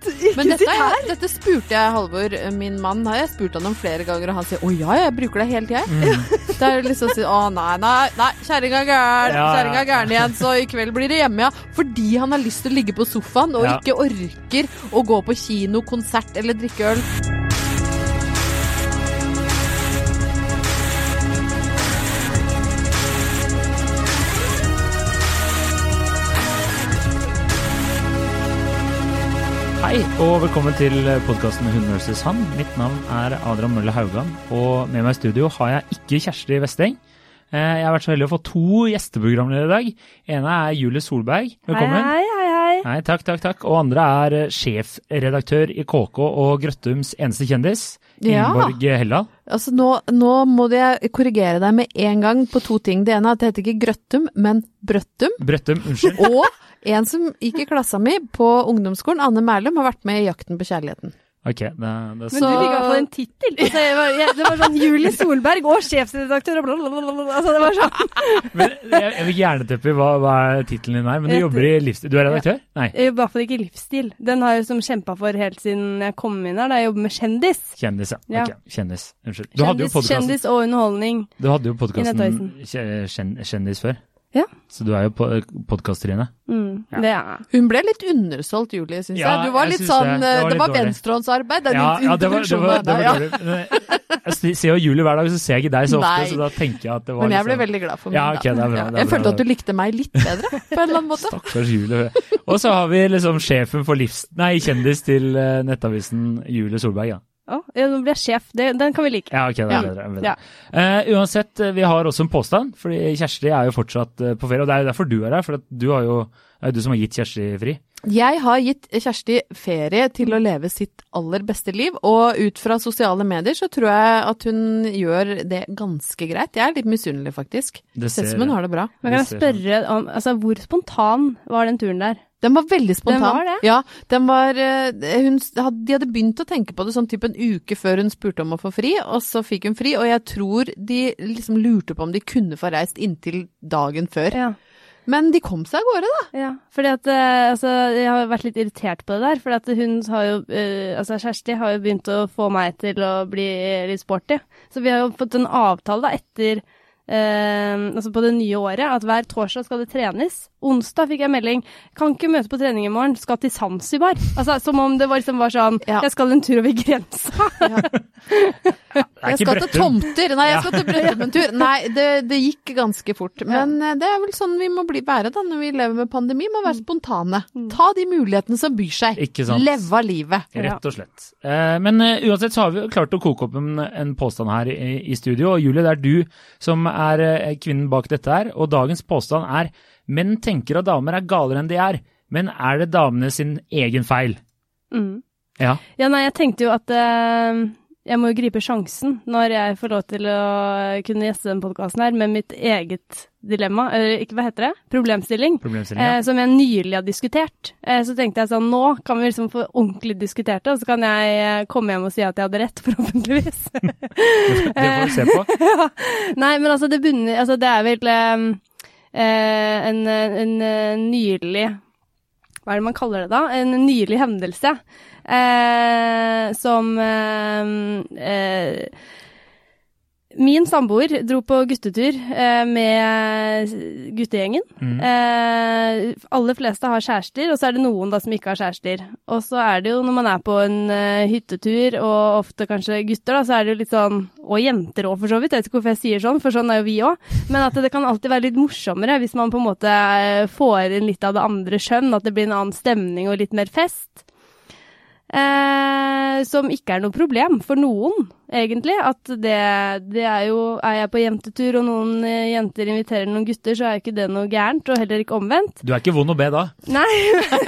Ikke Men dette, sitt her! er- dette spurte jeg Halvor, min mann, har jeg spurt han om flere ganger, og han sier å ja, jeg bruker det hele tida. Mm. Det er liksom å si å nei, nei, nei, kjerringa er gæren, Ja, ja. kjerringa er gæren igjen, så i kveld blir det hjemme, ja. Fordi han har lyst til å ligge på sofaen og Ja. ikke orker å gå på kino, konsert eller drikke øl. Hei, og velkommen til podkasten Hun versus han. Mitt navn er Adrian Mølle Haugan, og med meg i studio har jeg ikke Kjersti Vesteng. Eh, Jeg har vært så heldig å få to gjesteprogramledere i dag. ene er Julie Solberg. Velkommen. Hei, hei, hei, hei. Nei, takk, takk, takk. Og andre er sjefredaktør i KK og Grøttums eneste kjendis, Ja. Ingeborg Helldal. Altså nå, nå må jeg korrigere deg med en gang på to ting. Det ene er at det heter ikke Grøttum, men Brøttum. Brøttum, unnskyld. Og en som gikk i klassa mi på ungdomsskolen, Anne Merlum, har vært med i Jakten på kjærligheten. Ok, det, det Men du fikk i hvert fall en tittel. Altså, det var sånn Julie Solberg og sjefsredaktør og blablabla. Altså, det var sånn. Men jeg, jeg vil gjerne teppe hva, hva tittelen din her, men du jobber i livsstil. Du er redaktør? Nei, Jeg jobber i hvert fall ikke i livsstil. Den har jeg som kjempa for helt siden jeg kom inn her, da jeg jobber med kjendis. kjendis, ja. Ja. Ok, kjendis. Unnskyld. Du hadde jo Kjendis, podkasten kjendis og underholdning. Du hadde jo podkasten Kjendis før. Ja. Så du er jo podkast-Trine. Mm, Ja. Det er Hun ble litt undersolgt, Julie, syns Ja, jeg. Du var jeg litt sånn det. Det, Det var det litt var venstrehåndsarbeid, Ja, ja, det var, det var, det var ja. dårlig. Jeg ser jo Julie hver dag, så ser jeg ikke deg så ofte, Nei. så da tenker jeg at det var Men jeg ble liksom veldig glad for min, Ja, okay, det er bra, Ja, det er Jeg bra. følte at du likte meg litt bedre, på en eller annen måte. Stakkars Julie. Og så har vi liksom sjefen for livs... Nei, kjendis til eh, Nettavisen, Julie Solberg, ja. Å, nå blir jeg sjef. Det, den kan vi like. Ja, ok, det er Ja. bedre. bedre. Ja. Eh, uansett, eh, vi har også en påstand, fordi Kjersti er jo fortsatt uh, på ferie, og det er jo derfor du er her, for at du har jo, det er jo du som har gitt Kjersti fri. Jeg har gitt Kjersti ferie til å leve sitt aller beste liv, og ut fra sosiale medier så tror jeg at hun gjør det ganske greit. Jeg er litt misunnelig, faktisk. Det Ser ut som hun har det bra. Men kan jeg spørre om altså, Hvor spontan var den turen der? Den var veldig spontan. Den var det? Ja, den var eh, hun, De hadde begynt å tenke på det sånn type en uke før hun spurte om å få fri, og så fikk hun fri, og jeg tror de liksom lurte på om de kunne få reist inntil dagen før. Ja. Men de kom seg av gårde, da. Ja, fordi at eh, altså, jeg har vært litt irritert på det der. For hun har jo eh, Altså, Kjersti har jo begynt å få meg til å bli litt sporty. Så vi har jo fått en avtale da etter eh, Altså på det nye året at hver torsdag skal det trenes. Onsdag fikk jeg melding kan ikke møte på trening i morgen, skal til Zanzibar. Altså som om det var, liksom var sånn Ja. jeg skal en tur over grensa. Det er Jeg skal til tomter. Nei, jeg skal til Brøttum. Nei, det, det gikk ganske fort. Men eh, det er vel sånn vi må bli være da, når vi lever med pandemi. Må være spontane. Ta de mulighetene som byr seg. Ikke sant. Leve av livet. Rett og slett. Eh, men eh, uansett så har vi klart å koke opp en, en påstand her i, i studio. Og Julie, det er du som er kvinnen bak dette her. Og dagens påstand er menn tenker at damer er galere enn de er. Men er det damene sin egen feil? Mm. Ja. Ja, nei, jeg tenkte jo at eh, jeg må jo gripe sjansen når jeg får lov til å kunne gjeste den podkasten her med mitt eget dilemma, eller ikke hva heter det, problemstilling, Problemstilling. eh, Ja. som jeg nylig har diskutert. Eh, så tenkte jeg sånn, nå kan vi liksom få ordentlig diskutert det, og så kan jeg eh, komme hjem og si at jeg hadde rett, forhåpentligvis. Det får vi se på. ja. Nei, men altså, det bunner Altså, det er vel eh, en, en, en, eh, nylig Hva er det man kaller det da? En nylig hendelse eh, som eh, eh, Min samboer dro på guttetur eh, med guttegjengen. Mm. Eh, aller fleste har kjærester, og så er det noen da som ikke har kjærester. Og så er det jo når man er på en uh, hyttetur, og ofte kanskje gutter, da, så er det jo litt sånn Og jenter òg, for så vidt. Jeg vet ikke hvorfor jeg sier sånn, for sånn er jo vi òg. Men at det kan alltid være litt morsommere hvis man på en måte eh, får inn litt av det andre skjønn, at det blir en annen stemning og litt mer fest. Eh, som ikke er noe problem for noen, egentlig. At det, det er jo Er jeg på jentetur og noen eh, jenter inviterer noen gutter, så er jo ikke det noe gærent, og heller ikke omvendt. Du er ikke vond å be da. Nei,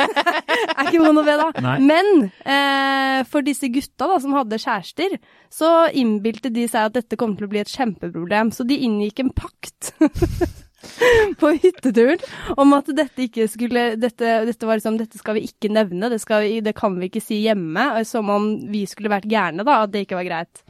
er ikke vond å be, da. Nei. Men eh, for disse gutta da, som hadde kjærester, så innbilte de seg at dette kom til å bli et kjempeproblem, så de inngikk en pakt. på hytteturen om at dette ikke skulle Dette, dette var liksom Dette skal vi ikke nevne, det, vi, det kan vi ikke si hjemme. Som om vi skulle vært gærne, da. At det ikke var greit.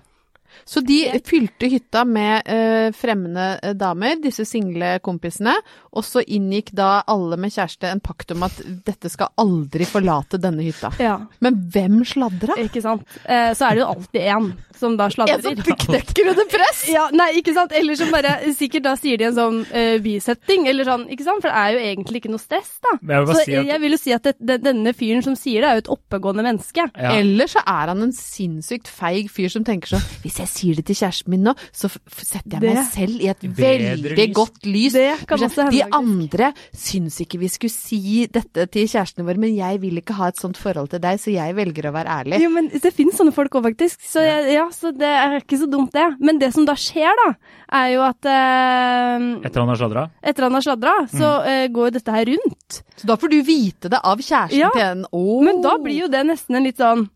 Så de fylte hytta med eh, fremmede eh, damer, disse single kompisene, og så inngikk da alle med kjæreste en pakt om at dette skal aldri forlate denne hytta. Ja, Men hvem sladra? ikke sant. Eh, så er det jo alltid én som da sladrer. En som knekker under press! Ja, nei, ikke sant? Eller som bare sikkert da sier de en sånn eh, bisetting, eller sånn, ikke sant? For det er jo egentlig ikke noe stress, da. Jeg vil Så si at- jeg vil jo si at det, det, denne fyren som sier det, er jo et oppegående menneske. Ja. Eller så er han en sinnssykt feig fyr som tenker sånn Hvis jeg sier det til kjæresten min nå, så setter jeg meg selv i et Bedre veldig lys. godt lys. Det kan også hende, De andre syns ikke vi skulle si dette til kjærestene våre, men jeg vil ikke ha et sånt forhold til deg, så jeg velger å være ærlig. Jo, men det finnes sånne folk òg, faktisk. Så ja. ja, så det er ikke så dumt, det. Men det som da skjer, da, er jo at eh, Etter han har sladra? etter han har sladra, så Mm. eh, går jo dette her rundt. Så da får du vite det av kjæresten Ja, til en Oh. Men da blir jo det nesten en litt sånn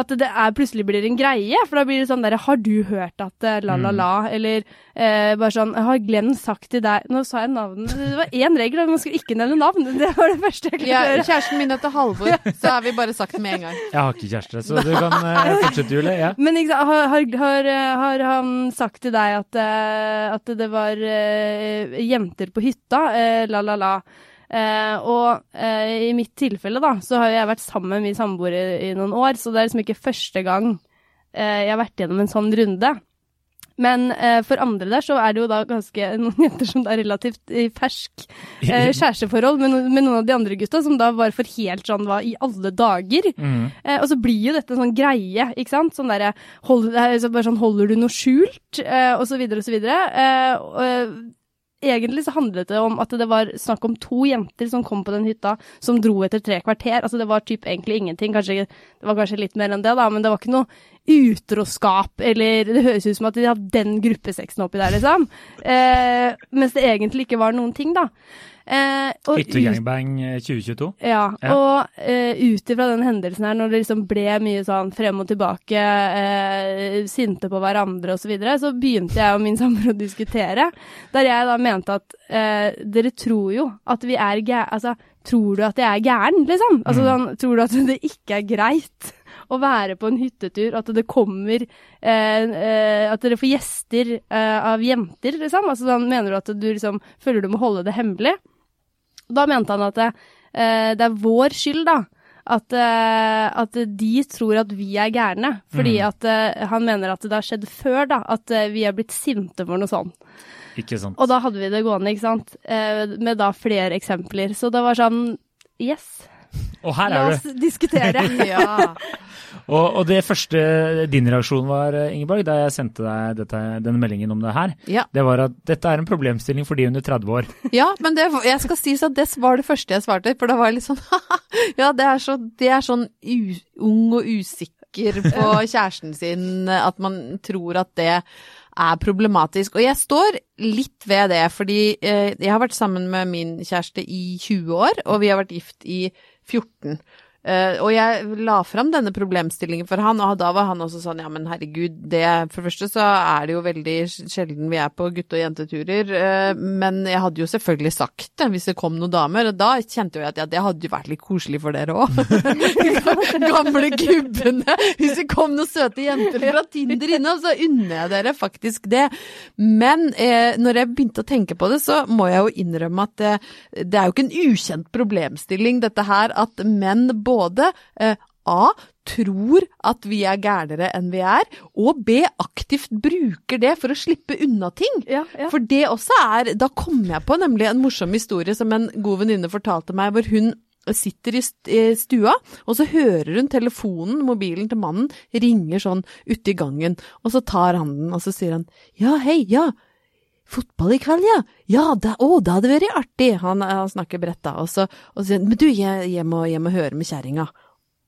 at det er, plutselig blir en greie, for da blir det sånn derre Har du hørt at la-la-la? la? Eller eh, bare sånn Har Glenn sagt til deg Nå sa jeg navnet Det var én regel, man skulle ikke nevne navn. Det var det første jeg ja, høre. Ja. Kjæresten min heter Halvor, så har vi bare sagt det med en gang. Jeg har ikke kjæreste, så du kan eh, fortsette, Julie. Ja. Men ikke har, har, har, eh, han sagt til deg at, eh, at det var eh, jenter på hytta? eh, la, la, la. Eh, og eh, i mitt tilfelle, da, så har jeg vært sammen med min samboer i, i noen år, så det er liksom ikke første gang eh, jeg har vært gjennom en sånn runde. Men eh, for andre der så er det jo da ganske noen jenter som er relativt i fersk eh, kjæresteforhold med, no med noen av de andre gutta, som da var for helt sånn hva i alle dager? Mm. Eh, og så blir jo dette en sånn greie, ikke sant? Sånn derre hold, så bare sånn, Holder du noe skjult? Eh, og så videre og så videre. Eh, og, eh, egentlig så handlet det om at det var snakk om to jenter som kom på den hytta, som dro etter tre kvarter. Altså det var typ egentlig ingenting. Kanskje, det var kanskje litt mer enn det, da, men det var ikke noe utroskap, eller det høres ut som at de hadde den gruppesexen oppi der, liksom. Eh, mens det egentlig ikke var noen ting, da. Eh, ut- Hyttegangbang eh, 2022. ja, Ja. og eh, ut ifra den hendelsen her, når det liksom ble mye sånn frem og tilbake, eh, sinte på hverandre osv., så, videre, så begynte jeg og min samboer å diskutere. Der jeg da mente at eh, dere tror jo at vi er gæ... Altså, tror du at jeg er gæren, liksom? Altså, sånn, tror du at det ikke er greit? Å være på en hyttetur, at det kommer eh, eh, At dere får gjester eh, av jenter, liksom? Altså, sånn, mener du at du liksom føler du må holde det hemmelig? Da mente han at det, eh, det er vår skyld, da. At, eh, at de tror at vi er gærne. Fordi at eh, han mener at det har skjedd før, da. At vi er blitt sinte for noe sånt. Ikke sant. Og da hadde vi det gående, ikke sant. Med da flere eksempler. Så det var sånn Yes, Og her la er oss du. diskutere. Ja. Og, og det første din reaksjon var, eh, Ingeborg, da jeg sendte deg dette, denne meldingen om det her, Ja. det var at dette er en problemstilling for de under 30 år. Ja, men det, jeg skal si at det var det første jeg svarte, for da var jeg litt sånn Ja, det er, så, det er sånn u, ung og usikker på kjæresten sin at man tror at det er problematisk. Og jeg står litt ved det, fordi eh, jeg har vært sammen med min kjæreste i 20 år, og vi har vært gift i 14. Eh, og jeg la fram denne problemstillingen for han, og da var han også sånn ja, men herregud, det For det første så er det jo veldig sjelden vi er på gutte- og jenteturer, uh, men jeg hadde jo selvfølgelig sagt det hvis det kom noen damer, og da kjente jeg at ja, det hadde jo vært litt koselig for dere òg. Gamle gubbene. Hvis det kom noen søte jenter fra Tinder innom, så unner jeg dere faktisk det. Men uh, når jeg begynte å tenke på det, så må jeg jo innrømme at det, det er jo ikke en ukjent problemstilling dette her, at menn både eh, A. Tror at vi er gærnere enn vi er, og B. Aktivt bruker det for å slippe unna ting. Ja, ja. For det også er Da kom jeg på nemlig en morsom historie som en god venninne fortalte meg, hvor hun sitter i i stua, og så hører hun telefonen, mobilen til mannen, ringer sånn ute i gangen, og så tar han den, og så sier han ja, hei, ja. Fotball i kveld, ja? Ja, da, å, det hadde vært artig. Han, han snakker bredt da, og så, og han, men du, jeg, jeg, må, jeg høre med kjerringa.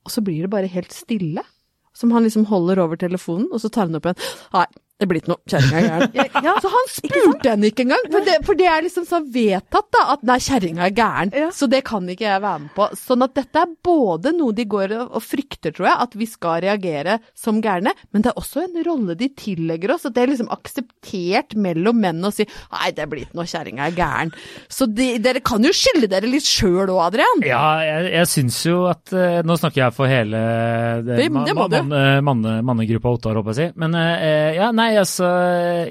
Og så blir det bare helt stille. Som han liksom holder over telefonen, og så tar han opp en Nei, det blir ikke noe, kjerringa er gæren. Ja, ja. Så han spurte henne ikke engang, for det, for det er liksom så vedtatt da, at nei, kjerringa er gæren, Ja. så det kan ikke jeg være med på. Sånn at dette er både noe de går og, frykter, tror jeg, at vi skal reagere som gærne, men det er også en rolle de tillegger oss, at det er liksom akseptert mellom menn å si nei, det blir ikke noe, kjerringa er gæren. Så de, dere kan jo skylde dere litt sjøl òg, Adrian. Ja, jeg, jeg syns jo at eh, Nå snakker jeg for hele det, Det- det må man, man, man, mannegruppa Ottar, håper jeg å si. Men eh, ja, nei, altså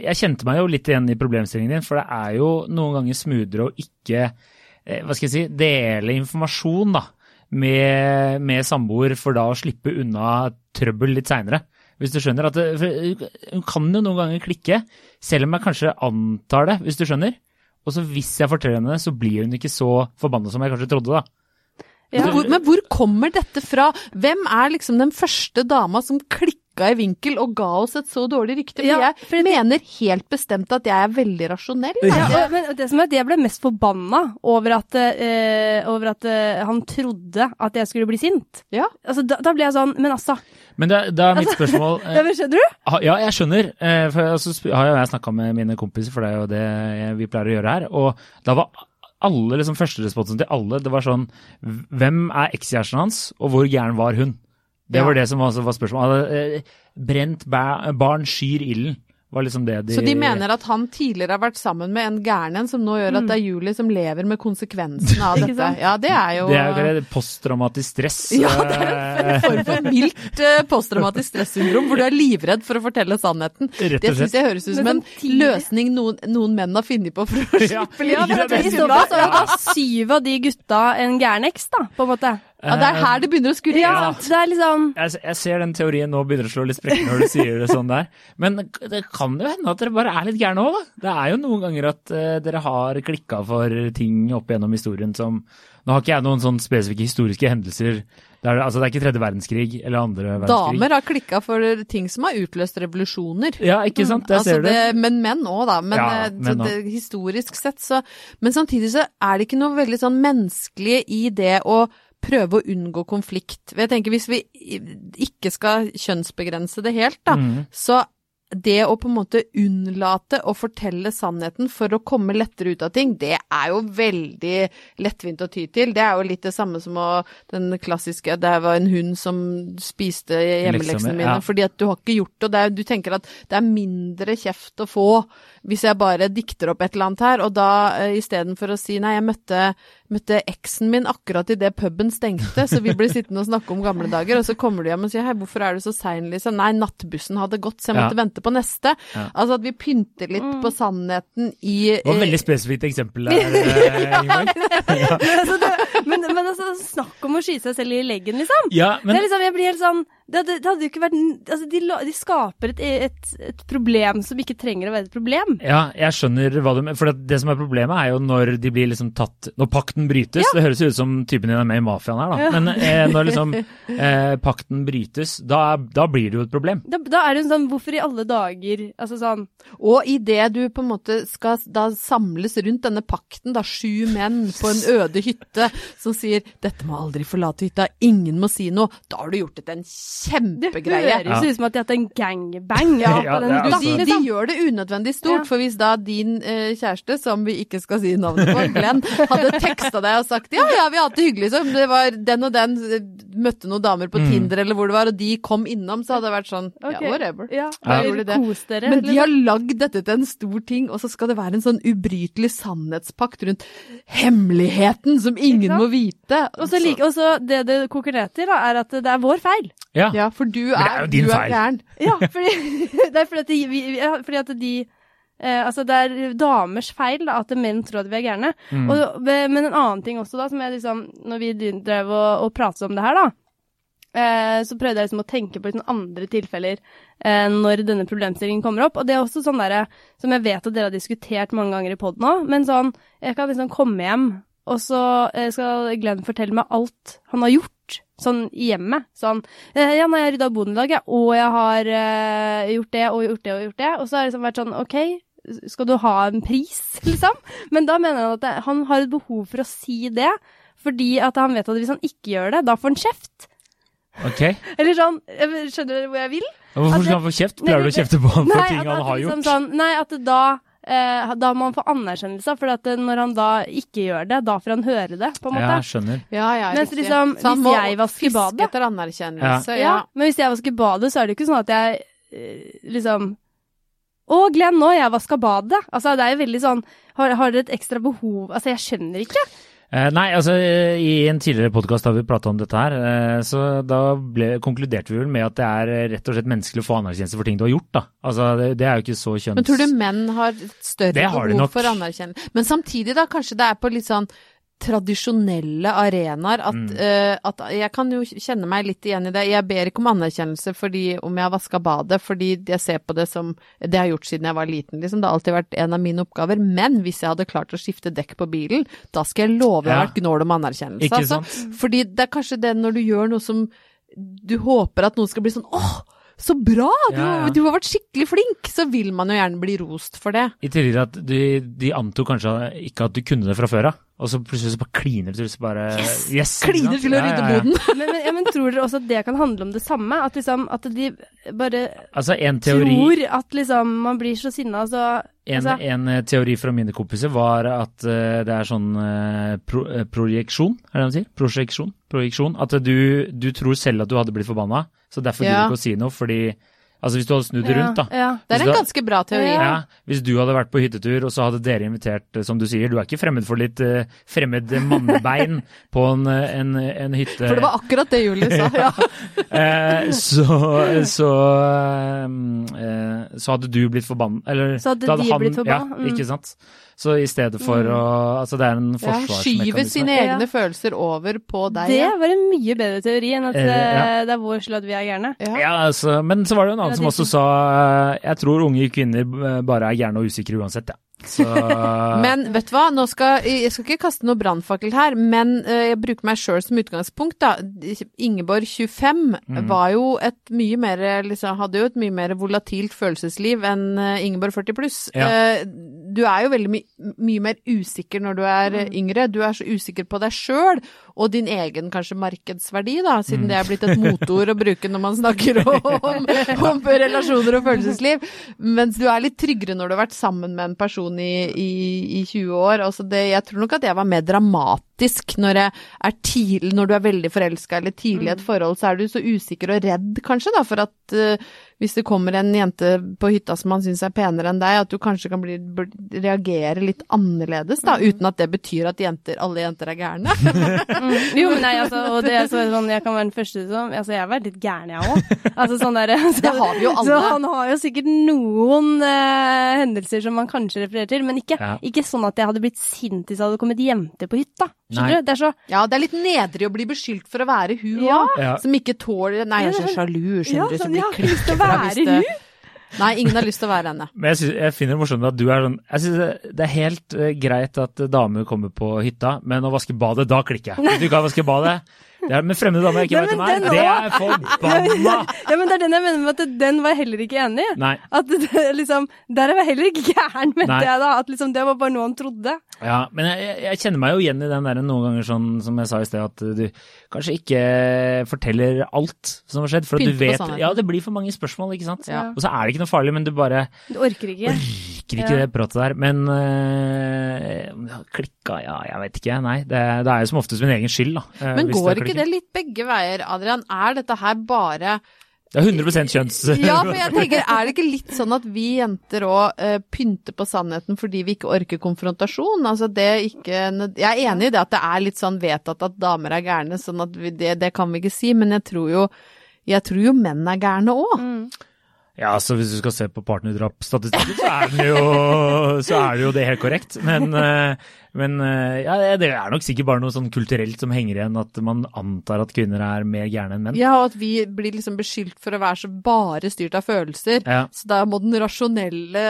Jeg kjente meg jo litt igjen i problemstillingen din, for det er jo noen ganger smoothere å ikke eh, Hva skal jeg si Dele informasjon, da. Med, med samboer, for da å slippe unna trøbbel litt seinere. Hvis du skjønner at det, Hun kan jo noen ganger klikke, selv om jeg kanskje antar det, hvis du skjønner. Og så hvis jeg forteller henne det, så blir hun ikke så forbanna som jeg kanskje trodde, da. Ja. Men, hvor, men hvor kommer dette fra? Hvem er liksom den første dama som klikka i vinkel og ga oss et så dårlig rykte? For Ja, jeg for det- mener helt bestemt at jeg er veldig rasjonell. Ja, og- men det som er at jeg ble mest forbanna over at, uh, over at uh, han trodde at jeg skulle bli sint. Ja. Altså, da, da ble jeg sånn Men altså, Men det, det er mitt spørsmål eh, ja, men skjønner du? Ja, jeg skjønner. For så har jo jeg snakka med mine kompiser, for det er jo det vi pleier å gjøre her. Og da var alle liksom førsteresponsen til alle det var sånn Hvem er ekskjæresten hans, og hvor gæren var hun? Det Ja. var det som var, var spørsmålet. Eh, Brent barn skyr ilden, var liksom det de Så de mener at han tidligere har vært sammen med en gæren en, som nå gjør at det er Julie som lever med konsekvensene av dette. Ja, det er jo Det er jo posttraumatisk stress. Ja, det er eh, en form for mildt eh, posttraumatisk stressyndrom, hvor du er livredd for å fortelle sannheten. Rett Det syns jeg høres ut som Men en løsning noen, noen menn har funnet på for å Ja. slippe livet. Ja, for I så fall så er da syv av de gutta en gæren eks, da, på en måte. Ja, det er her det begynner å skurre. Ja, det er liksom jeg, jeg ser den teorien nå begynner å slå litt sprekker når du sier det sånn der. Men det kan jo hende at dere bare er litt gærne òg, da. Det er jo noen ganger at uh, dere har klikka for ting opp gjennom historien som Nå har ikke jeg noen sånn spesifikke historiske hendelser. Der, altså, det er ikke tredje verdenskrig eller andre verdenskrig. Damer har klikka for ting som har utløst revolusjoner. Ja, ikke sant. Der Altså ser du. det, men menn òg, da. Men, Ja, eh, menn det, historisk sett så Men samtidig så er det ikke noe veldig sånn menneskelig i det å prøve å unngå konflikt. Jeg tenker Hvis vi ikke skal kjønnsbegrense det helt, da, Mm. så det å på en måte unnlate å fortelle sannheten for å komme lettere ut av ting, det er jo veldig lettvint å ty til. Det er jo litt det samme som å, den klassiske 'det var en hund som spiste hjemmeleksene Leksene, mine', ja. fordi at du har ikke gjort det. er, Du tenker at det er mindre kjeft å få hvis jeg bare dikter opp et eller annet her, og da uh, istedenfor å si 'nei, jeg møtte, møtte eksen min akkurat idet puben stengte', så vi ble sittende og snakke om gamle dager, og så kommer du hjem og sier 'hei, hvorfor er du så sein', liksom? 'Nei, nattbussen hadde gått, så jeg Ja. måtte vente på neste'. Ja. Altså at vi pynter litt på sannheten i Det var et eh, veldig spesifikt eksempel der, eh, ja. altså, men, men altså, snakk om å skyte seg selv i leggen, liksom. Ja, det er liksom, jeg blir helt sånn Det hadde, det hadde jo ikke vært Altså, de, de skaper et, et, et problem som ikke trenger å være et problem. Ja, jeg skjønner hva du mener. For det, det som er problemet, er jo når de blir liksom tatt Når pakten brytes. Det høres jo ut som typen din er med i mafiaen her, da. Men eh, når liksom eh, pakten brytes, da, da blir det jo et problem. Da, da er det jo sånn Hvorfor i alle dager Altså sånn Og idet du på en måte skal da samles rundt denne pakten, da sju menn på en øde hytte som sier 'dette må aldri forlate hytta, ingen må si noe', da har du gjort det til en Det kjempegreie. høres ut som at de har hatt en gangbang ja, Ja, den Du, de, de liksom. gjør det unødvendig stort, Ja. for hvis da din eh, kjæreste, som vi ikke skal si navnet på, Glenn, hadde teksta deg og sagt ja, ja, vi har hatt det hyggelig, så det var den og den eh, møtte noen damer på Mm. Tinder eller hvor det var, og de kom innom, så hadde det vært sånn okay. ja, whatever. Ja, ja. gjorde det. Kos dere. Men de liksom. har lagd dette til en stor ting, og så skal det være en sånn ubrytelig sannhetspakt rundt hemmeligheten som ingen må vite. Og så like, det det koker ned til, da, er at det er vår feil. Ja. Ja, for du det er er, jo din er feil. gæren. Ja, fordi, det er fordi at de, ja, fordi at de eh, altså det er damers feil da, at menn tror at vi er gærne. Mm. Og, men en annen ting også, da, som jeg liksom Når vi drev og, og pratet om det her, da, eh, så prøvde jeg liksom å tenke på liksom andre tilfeller eh, når denne problemstillingen kommer opp. Og det er også sånn derre som jeg vet at dere har diskutert mange ganger i poden òg, men sånn Jeg kan liksom komme hjem, og så eh, skal Glenn fortelle meg alt han har gjort. Sånn i hjemmet. Sånn eh, Ja, nei, jeg rydda boden i dag, jeg, og jeg har uh, gjort det og gjort det og gjort det. Og så har det liksom vært sånn OK, skal du ha en pris, liksom? Men da mener han at det, han har et behov for å si det, fordi at han vet at hvis han ikke gjør det, da får han kjeft. Ok. Eller sånn Skjønner dere hvor jeg vil? Hvorfor skal han få kjeft? Pleier du å kjefte på han for ting han har liksom gjort? Sånn, nei, at det da eh, Da må han få anerkjennelse, for at når han da ikke gjør det, da får han høre det, på en måte. Ja, jeg skjønner. Ja, ja, Mens liksom, Så han hvis jeg vasker fiske badet- etter anerkjennelse, Ja. ja. Men hvis jeg vasker badet, så er det jo ikke sånn at jeg eh, liksom Å, Glenn, nå har jeg vaska badet. Altså, det er jo veldig sånn Har, har dere et ekstra behov Altså, jeg skjønner ikke. Eh, nei, altså i en tidligere podkast har vi prata om dette her, eh, så da ble, konkluderte vi vel med at det er eh, rett og slett menneskelig å få anerkjennelse for ting du har gjort, da. Altså det, det er jo ikke så kjønns... Men tror du menn har større har behov for anerkjennelse? Men samtidig, da, kanskje det er på litt sånn tradisjonelle arenaer at, Mm. uh, at Jeg kan jo kjenne meg litt igjen i det. Jeg ber ikke om anerkjennelse fordi om jeg har vaska badet, fordi jeg ser på det som Det har jeg gjort siden jeg var liten, liksom. Det har alltid vært en av mine oppgaver. Men hvis jeg hadde klart å skifte dekk på bilen, da skal jeg love jeg har Ja. vært gnål om anerkjennelse. Ikke altså. Fordi det er kanskje det når du gjør noe som du håper at noen skal bli sånn åh, så bra! Du, Ja, ja. du har vært skikkelig flink! Så vil man jo gjerne bli rost for det. I tillegg at de, de antok kanskje ikke at du kunne det fra før av, og så plutselig så bare kliner du til så bare Yes! yes Kliner til å rydde ja. boden. Men, men, ja, men tror dere også at det kan handle om det samme? At liksom At de bare Altså en teori tror at liksom man blir så sinna, så En, altså, en eh, teori fra mine kompiser var at uh, det er sånn uh, pro, uh, projeksjon, er det man sier? Prosjeksjon? Projeksjon. At du, du tror selv at du hadde blitt forbanna, så derfor Ja. gidder du ikke å si noe, fordi Altså hvis du hadde snudd rundt, da. Ja, Det er en ganske bra teori. Ja. Ja, Hvis du hadde vært på hyttetur, og så hadde dere invitert, eh, som du sier, du er ikke fremmed for litt uh, fremmed mannebein på en, eh, en, en hytte For det var akkurat det Julie sa. Ja. uh, så, så, uh, så hadde du blitt forbanna Eller Så hadde da de blitt forbanna, Ja, mm. ikke sant. Så i stedet for å Altså det er en Ja, forsvarsmekanisme. skyver sine Ja. egne følelser over på deg. det ja. var en mye bedre teori enn at Eh, ja. eh, det er vår skyld at vi er gærne. Ja. Ja, altså, men så var det jo en annen Ja, som også sa eh, Jeg tror unge kvinner eh, bare er gærne og usikre uansett, ja. Så Men vet du hva, nå skal, jeg skal ikke kaste noe brannfakkel her, men eh, jeg bruker meg sjøl som utgangspunkt, da. Ingeborg 25 Mm. var jo et mye mer, liksom, hadde jo et mye mer volatilt følelsesliv enn eh, Ingeborg 40 pluss. Ja. Eh, Du er jo veldig my mye mer usikker når du er mm. yngre. Du er så usikker på deg sjøl og din egen kanskje markedsverdi, da, siden Mm. det er blitt et motord å bruke når man snakker om, om relasjoner og følelsesliv. Mens du er litt tryggere når du har vært sammen med en person i, i, i 20 år. Altså det, jeg tror nok at jeg var mer dramatisk når, tidlig, når du er veldig forelska eller tidlig i et forhold, så er du så usikker og redd kanskje da, for at eh, hvis det kommer en jente på hytta som man syns er penere enn deg, at du kanskje kan bli, reagere litt annerledes da, uten at det betyr at jenter, alle jenter er gærne. Mm. Jo, men nei, altså, og det er sånn, jeg kan være den første som Altså, jeg har vært litt gæren, jeg òg. Altså, sånn derre så, Det har vi jo alle. Så han har jo sikkert noen eh, hendelser som man kanskje refererer til, men ikke, Ja. ikke sånn at jeg hadde blitt sint hvis det hadde kommet jenter på hytta. Nei. Skjønner du? Det er så Ja, det er litt nedrig å bli beskyldt for å være hun òg. Ja. Ja. Som ikke tåler Nei, jeg er så sjalu, Ja, skjønner du, sånn, som blir jeg har lyst til være hvis det Nei, ingen har lyst til å være henne. Men jeg, synes, jeg finner det morsomt at du er sånn Jeg synes det- er helt eh, greit at damer kommer på hytta, men å vaske badet, da klikker jeg. Du ikke vaske badet det er med fremmede damer jeg ikke vet hvem er, det er forbanna! Ja, men det er den jeg mener med at den var jeg heller ikke enig i. Nei. At det, liksom Der er jeg heller ikke gæren, mente Nei. jeg da. At liksom det var bare noe han trodde. Ja, men jeg, jeg- kjenner meg jo igjen i den der noen ganger sånn som jeg sa i sted, at du kanskje ikke forteller alt som har skjedd. For at Pynte du vet. Ja, det blir for mange spørsmål, ikke sant. Ja. Og så er det ikke noe farlig, men du bare Du orker ikke. orker ikke Ja. det pratet der. Men øh, klikka, ja, jeg vet ikke. Nei, det, det er jo som oftest min egen skyld, da. øh, Men hvis går det ikke det litt begge veier, Adrian? Er dette her bare Det er 100% kjønns... Ja, for jeg tenker, er det ikke litt sånn at vi jenter òg pynter på sannheten fordi vi ikke orker konfrontasjon? Altså det ikke Jeg er enig i det at det er litt sånn vedtatt at damer er gærne, sånn at vi, det, det kan vi ikke si, men jeg tror jo jeg tror jo menn er gærne òg. Mm. Ja, så hvis du skal se på partnerdrapsstatistikken, så Så er det jo det helt korrekt. Men, øh, men øh, ja, det er nok sikkert bare noe sånn kulturelt som henger igjen, at man antar at kvinner er mer gærne enn menn. Ja, og at vi blir liksom beskyldt for å være så bare styrt av følelser. Ja. Så da må den rasjonelle,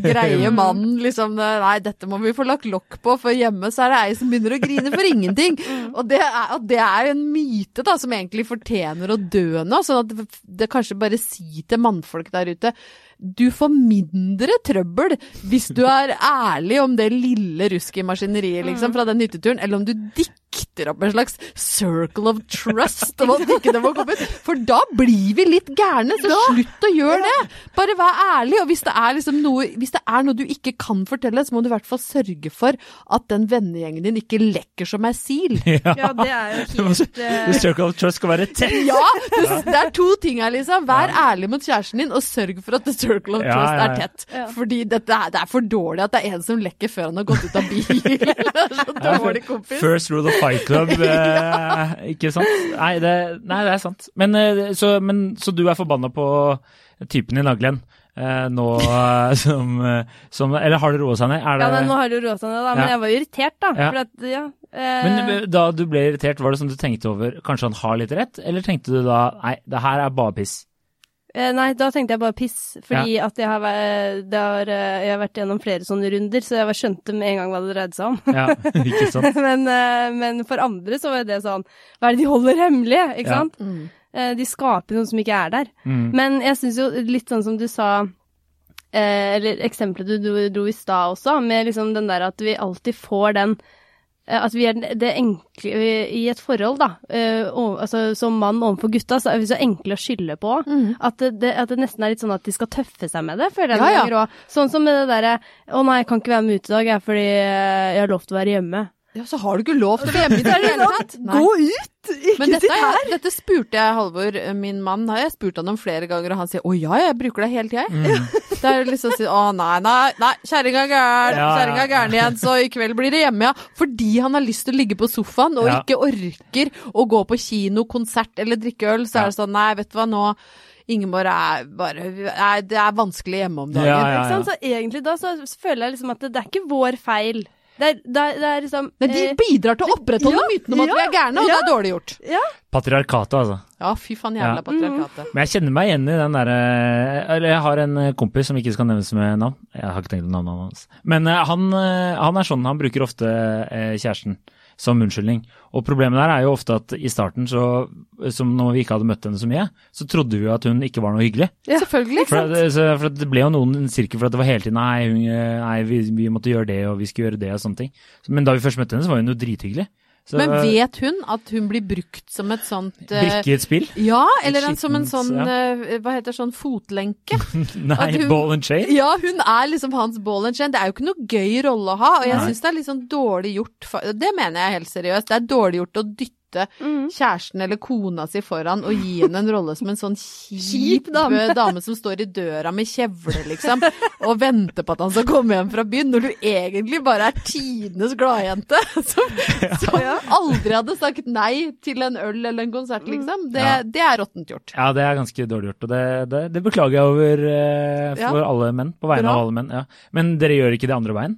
greie mannen liksom Nei, dette må vi få lagt lokk på, for hjemme så er det ei som begynner å grine for ingenting. Og det er, og det er en myte da, som egentlig fortjener å dø nå. Sånn at det, det kanskje bare si til mannfolk der ute du får mindre trøbbel hvis du er ærlig om det lille rusket i maskineriet liksom, fra den hytteturen, eller om du dikker dikter opp en slags circle of trust om at ikke det må komme ut. For da blir vi litt gærne, så slutt å gjøre det. Bare vær ærlig. Og hvis det er liksom noe Hvis det er noe du ikke kan fortelle, så må du i hvert fall sørge for at den vennegjengen din ikke lekker som ei sil. Ja, det er jo helt uh... The circle of trust skal være tett. Ja! Det, det er to ting her, liksom. Vær ærlig mot kjæresten din, og sørg for at the circle of Ja, trust ja, ja. er tett. Ja. Fordi dette er, det er for dårlig at det er en som lekker før han har gått ut av bil. Det er så dårlig kompis. First rule of fight club, eh, ikke sant? Nei det, nei, det er sant. Men, eh, så, men, så du er forbanna på typen i Naglen? Eh, nå eh, som, eh, som Eller har det roa seg ned? Det, Ja, men nå har det roa seg ned, da. Men Ja. jeg var irritert, da. Ja. At, ja. eh, men da du ble irritert, var det sånn du tenkte over Kanskje han har litt rett, eller tenkte du da Nei, det her er bare piss? Eh, nei, da tenkte jeg bare piss. Fordi at jeg har, væ- det har, eh, jeg har vært gjennom flere sånne runder, så jeg skjønte med en gang hva det dreide seg om. Ja, ikke sant? men, eh, men for andre så var det sånn Hva er det de holder hemmelig, ikke Ja. sant? Mm. de skaper noe som ikke er der. Mm. Men jeg syns jo litt sånn som du sa eh, Eller eksempelet du dro, dro i stad også, med liksom den der at vi alltid får den At vi er det enkle i et forhold, da. eh, og, altså, som mann overfor gutta, så er vi så enkle å skylde på. At, det, at det nesten er litt sånn at de skal tøffe seg med det, føler jeg Ja, ja. ganger. Sånn som med det derre 'Å nei, jeg kan ikke være med ut i dag, jeg, fordi eh, jeg har lov til å være hjemme'. Ja, så har du ikke lov til å være hjemme i det hele tatt. Gå ut! Ikke sitt her! er- dette spurte jeg Halvor, eh, min mann, har jeg spurt han om flere ganger, og han sier 'Å ja, jeg bruker det hele tida', jeg'. Det er jo liksom å si 'Å nei, nei, nei, kjerringa er gæren, Ja, ja. kjerringa er gæren igjen, så i kveld blir det hjemme', ja. Fordi han har lyst til å ligge på sofaen og Ja. ikke orker å gå på kino, konsert eller drikke øl, så er det sånn 'Nei, vet du hva, nå Ingeborg er bare er, Det er vanskelig hjemme om dagen'. Ja, ja, Ikke sant? Så egentlig da så føler jeg liksom at det, det er ikke vår feil. Det er, det er, det er liksom Men de eh, bidrar til å opprettholde ja, myten om at vi er gærne, og det er dårlig gjort. Ja. Patriarkatet, altså. Ja, fy faen, jævla Ja. patriarkatet. Men jeg kjenner meg igjen i den derre Eller jeg har en eh, kompis som ikke skal nevnes med navn. Jeg har ikke tenkt på navnet hans. Men eh, han, eh, han er sånn, han bruker ofte eh, kjæresten som unnskyldning. Og problemet der er jo ofte at i starten, så, som når vi ikke hadde møtt henne så mye, så trodde vi jo at hun ikke var noe hyggelig. Ja, Selvfølgelig. For, at- for det ble jo noen sirkel for at det var hele tiden nei, hun, eh, nei vi, vi måtte gjøre det, og vi skulle gjøre det, og sånne ting. Men da vi først møtte henne, så var hun jo drithyggelig. Så, Men vet hun at hun blir brukt som et sånt eh, Brikke i et spill? Ja, eller en, som en sånn, ja. eh, hva heter sånn fotlenke. Nei, hun- ball and chain? Ja, hun er liksom hans ball and chain. Det er jo ikke noe gøy rolle å ha, og jeg syns det er litt sånn dårlig gjort. Det mener jeg helt seriøst. Det er dårlig gjort å dytte Mm. kjæresten eller kona si foran og gi henne en rolle som en sånn kjip Kjip dame. dame. som står i døra med kjevle, liksom, og venter på at han skal komme hjem fra byen, når du egentlig bare er tidenes gladjente som, som aldri hadde sagt nei til en øl eller en konsert, liksom. Det, Ja. det er råttent gjort. Ja, det er ganske dårlig gjort, og det, det, det beklager jeg over eh, for Ja. alle menn. På vegne Bra. av alle menn. Ja. Men dere gjør ikke det andre veien?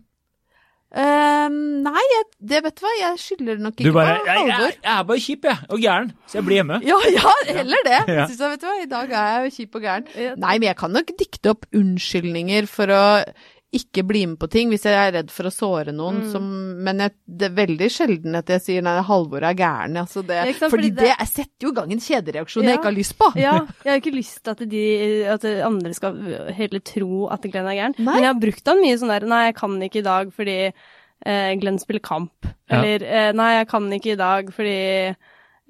Eh, nei, jeg, det vet du hva, jeg skylder nok ikke bare på jeg, jeg, jeg er bare kjip, jeg, og gæren, så jeg blir hjemme. Ja, ja, heller det. Ja. Synes jeg, vet du hva, I dag er jeg kjip og gæren. Ja. Nei, men jeg kan nok dikte opp unnskyldninger for å ikke bli med på ting hvis jeg er redd for å såre noen. Mm. Som, men jeg, det er veldig sjelden at jeg sier nei, Halvor er gæren. Altså det, Ja, sant, fordi fordi det, det- setter jo i gang en kjedereaksjon Ja. jeg ikke har lyst på. Ja, jeg har ikke lyst til at, de, at andre skal heller tro at Glenn er gæren. Nei. Men jeg har brukt han mye sånn der Nei, jeg kan ikke i dag fordi eh, Glenn spiller kamp. Ja. Eller eh, Nei, jeg kan ikke i dag fordi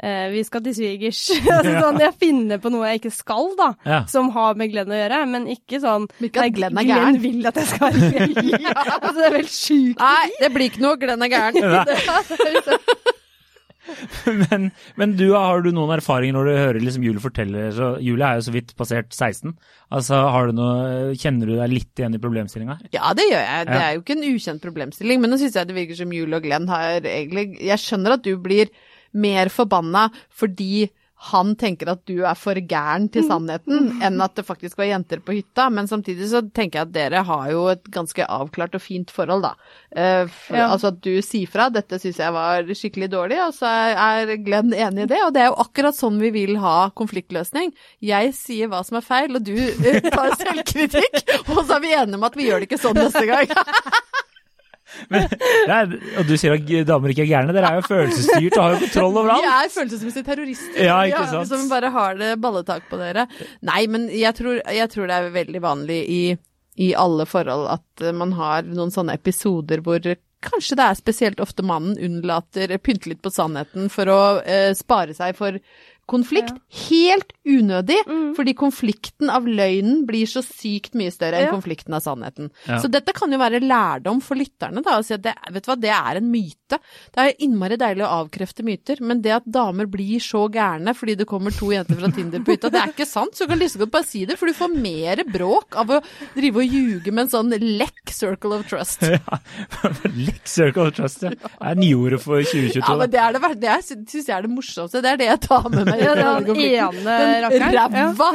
eh, vi skal til svigers. altså, sånn, jeg finner på noe jeg ikke skal, da. Ja. Som har med Glenn å gjøre, men ikke sånn ikke at Glenn er gæren. vil at jeg skal være gæren. altså, det er vel sjukt. Nei, det blir ikke noe. Glenn er gæren. Men, men du, har du noen erfaringer når du hører liksom Julie fortelle så Julie er jo så vidt passert 16. Altså, har du noe, Kjenner du deg litt igjen i problemstillinga? Ja, det gjør jeg. Det er jo ikke en ukjent problemstilling. Men nå syns jeg det virker som Julie og Glenn har egentlig Jeg skjønner at du blir mer forbanna fordi han tenker at du er for gæren til sannheten, enn at det faktisk var jenter på hytta. Men samtidig så tenker jeg at dere har jo et ganske avklart og fint forhold, da. Uh, for, Ja. Altså at du sier fra. Dette syns jeg var skikkelig dårlig, og så er, er Glenn enig i det. Og det er jo akkurat sånn vi vil ha konfliktløsning. Jeg sier hva som er feil, og du eh, tar selvkritikk. Og så er vi enige om at vi gjør det ikke sånn neste gang. Men, er, og du sier at damer ikke er gærne. Dere er jo følelsesstyrt og har jo kontroll over Vi er følelsesmessige terrorister. Ja, ikke sant? Som bare har det balletak på dere. Nei, men jeg tror, jeg tror det er veldig vanlig i, i alle forhold at eh, man har noen sånne episoder hvor kanskje det er spesielt ofte mannen unnlater, pynte litt på sannheten for å eh, spare seg for konflikt. Helt unødig, Mm. fordi konflikten av løgnen blir så sykt mye større enn Ja. konflikten av sannheten. Ja. Så dette kan jo være lærdom for lytterne, da. å si at det, vet du hva, det er en myte. Det er innmari deilig å avkrefte myter, men det at damer blir så gærne fordi det kommer to jenter fra Tinder på hytta, det er ikke sant. Så du kan like godt bare si det, for du får mer bråk av å drive og ljuge med en sånn lekk circle of trust. Ja. lekk Circle of Trust, ja. Det er nyordet for 2022. Ja, men det er det, det syns jeg er det morsomste. Det er det jeg tar med meg. Ja, det den konflikten. ene rakkeren. Ræva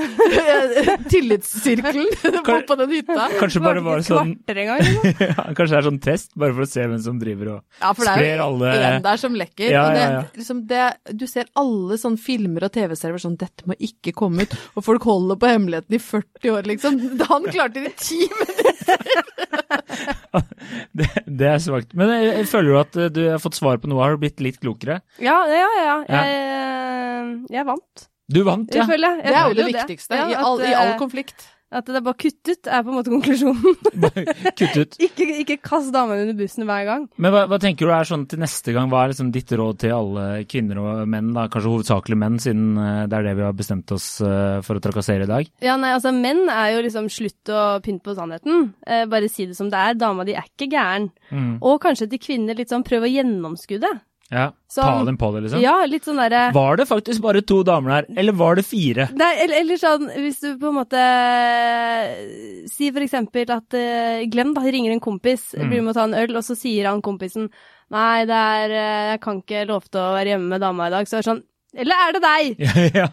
tillitssirkelen på, på den hytta. Kanskje bare var det sånn gang, ja, Kanskje det er sånn test, bare for å se hvem som driver og Ja, for det er sprer jo alle en der som lekker. Ja, og det, ja, ja. Liksom det, du ser alle sånne filmer og TV-serier sånn 'Dette må ikke komme ut', og folk holder på hemmeligheten i 40 år, liksom. Han klarte det i ti minutter! det, det er svakt. Men jeg, jeg føler du at eh, du har fått svar på noe. Har du blitt litt klokere? Ja, ja, ja. Ja. Jeg, eh, jeg vant. Du vant, ja. Jeg føler jeg. Det er jo det viktigste Ja, i, at, all, i all eh, konflikt. At det er bare kuttet, er på en måte konklusjonen. Kutt ut. ikke, ikke kast damene under bussen hver gang. Men hva, hva tenker du er sånn til neste gang? Hva er liksom ditt råd til alle kvinner og menn, da? kanskje hovedsakelig menn, siden eh, det er det vi har bestemt oss eh, for å trakassere i dag? Ja, nei, altså Menn er jo liksom slutt å pynte på sannheten. Eh, bare si det som det er. Dama di er ikke gæren. Mm. Og kanskje til kvinner litt sånn prøv å gjennomskue det. Ja, som, Ta dem på det, liksom? Ja, litt sånn der, Var det faktisk bare to damer der, eller var det fire? Nei, eller, eller sånn, hvis du på en måte Si for eksempel at eh, Glenn da ringer en kompis, Mm. blir med å ta en øl, og så sier han kompisen Nei, det er eh, Jeg kan ikke love til å være hjemme med dama i dag. Så er det sånn Eller er det deg? ja.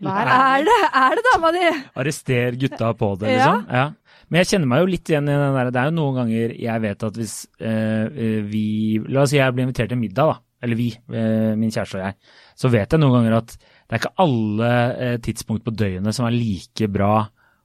Hva er det Er det dama di? Arrester gutta på det, Ja. liksom? Ja. Men jeg kjenner meg jo litt igjen i den der Det er jo noen ganger jeg vet at hvis eh, eh, vi La oss si jeg blir invitert til middag, da. Eller vi, eh, min kjæreste og jeg. Så vet jeg noen ganger at det er ikke alle eh, tidspunkt på døgnet som er like bra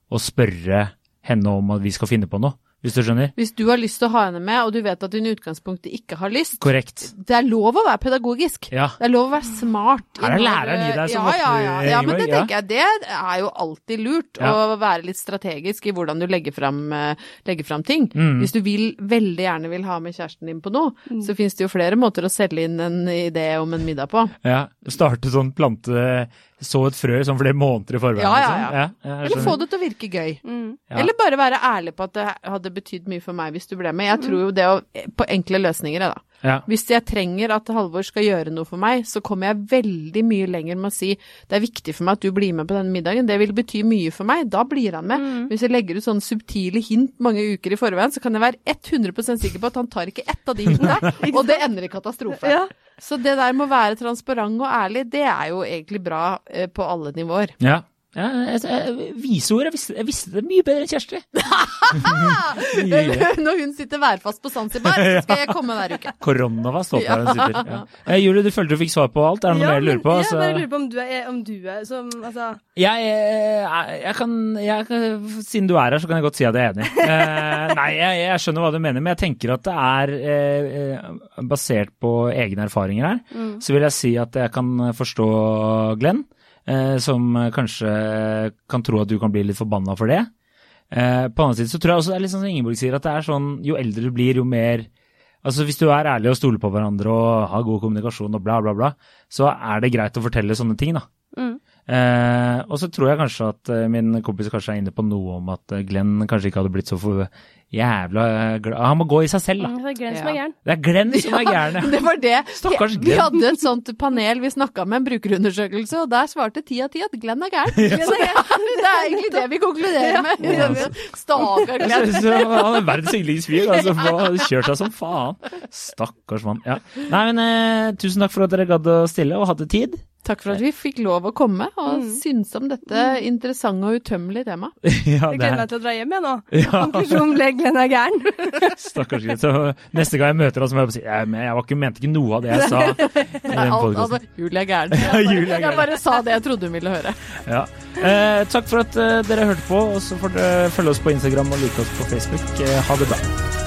å spørre henne om at vi skal finne på noe. Hvis du skjønner? Hvis du har lyst til å ha henne med, og du vet at hun i utgangspunktet ikke har lyst, Korrekt. det er lov å være pedagogisk. Ja. Det er lov å være smart. Her er læreren i deg som ja, ja, ja, ja, men det tenker jeg, det er jo alltid lurt Ja. å være litt strategisk i hvordan du legger fram, eh, legger fram ting. Mm. Hvis du vil, veldig gjerne vil ha med kjæresten din på noe, så finnes det jo flere måter å selge inn en idé om en middag på. Ja, Starte sånn plante Så et frø sånn flere måneder i forveien. Ja, ja, liksom. ja. Eller få det til å virke gøy. Mm. Ja. Eller bare være ærlig på at det hadde betydd mye for meg hvis du ble med. Jeg tror jo det å På enkle løsninger, da. Ja. Hvis jeg trenger at Halvor skal gjøre noe for meg, så kommer jeg veldig mye lenger med å si det er viktig for meg at du blir med på denne middagen, det vil bety mye for meg, da blir han med. Mm. Hvis jeg legger ut sånne subtile hint mange uker i forveien, så kan jeg være 100% sikker på at han tar ikke ett av de hintene, og det ender i katastrofe. Ja. Så det der med å være transparent og ærlig, det er jo egentlig bra eh, på alle nivåer. Ja. Ja jeg, jeg, viseord. Jeg visste, jeg visste det mye bedre enn Kjersti. Når hun sitter værfast på Zanzibar, så skal jeg komme hver uke. Koronava står der hun sitter. Ja. Eh, Julie, du følte du fikk svar på alt? Er det noe Ja, mer du lurer på? Altså, Jeg bare lurer på om du er, om du er som Altså jeg, eh, jeg, kan, jeg kan Siden du er her, så kan jeg godt si at jeg er enig. Eh, nei, jeg, jeg skjønner hva du mener, men jeg tenker at det er eh, basert på egne erfaringer her. mm. Så vil jeg si at jeg kan forstå Glenn, som kanskje kan tro at du kan bli litt forbanna for det. Eh, på annen side så tror jeg også det er litt sånn som Ingeborg sier, at det er sånn jo eldre du blir, jo mer Altså Hvis du er ærlig og stoler på hverandre og har god kommunikasjon og bla, bla, bla, så er det greit å fortelle sånne ting, da. Mm. Eh, og så tror jeg kanskje at eh, min kompis kanskje er inne på noe om at eh, Glenn kanskje ikke hadde blitt så for jævla eh, glad Han må gå i seg selv, da. Mm, Det er Glenn som er Ja. gæren. Det er Glenn som er gæren, ja. Det var det. Stakkars Vi hadde et sånt panel, vi snakka med en brukerundersøkelse, og der svarte ti av ti at Glenn er gæren. Det er egentlig det vi konkluderer med. Ja. Stakkar Glenn. Han er verdens yndlingsfyr. fyr. Altså, få kjørt seg som faen. Stakkars mann. Ja. Nei, men eh, Tusen takk for at dere gadd å stille og hadde tid. Takk for at vi fikk lov å komme og Mm. synse om dette interessante og utømmelige temaet. ja, Jeg gleder er, meg til å dra hjem, jeg nå. ja, Konklusjonen ble Glenn er gæren. stakkars Glenn. Så neste gang jeg møter henne, så må jeg bare si jeg, jeg var ikke, mente ikke noe av det jeg sa. Nei, alt, altså, Julie er gæren. Julie er Jeg bare sa det jeg trodde hun ville høre. Ja. Eh, takk for at eh, dere hørte på, og så får dere følge oss på Instagram og like oss på Facebook. Eh, ha det bra.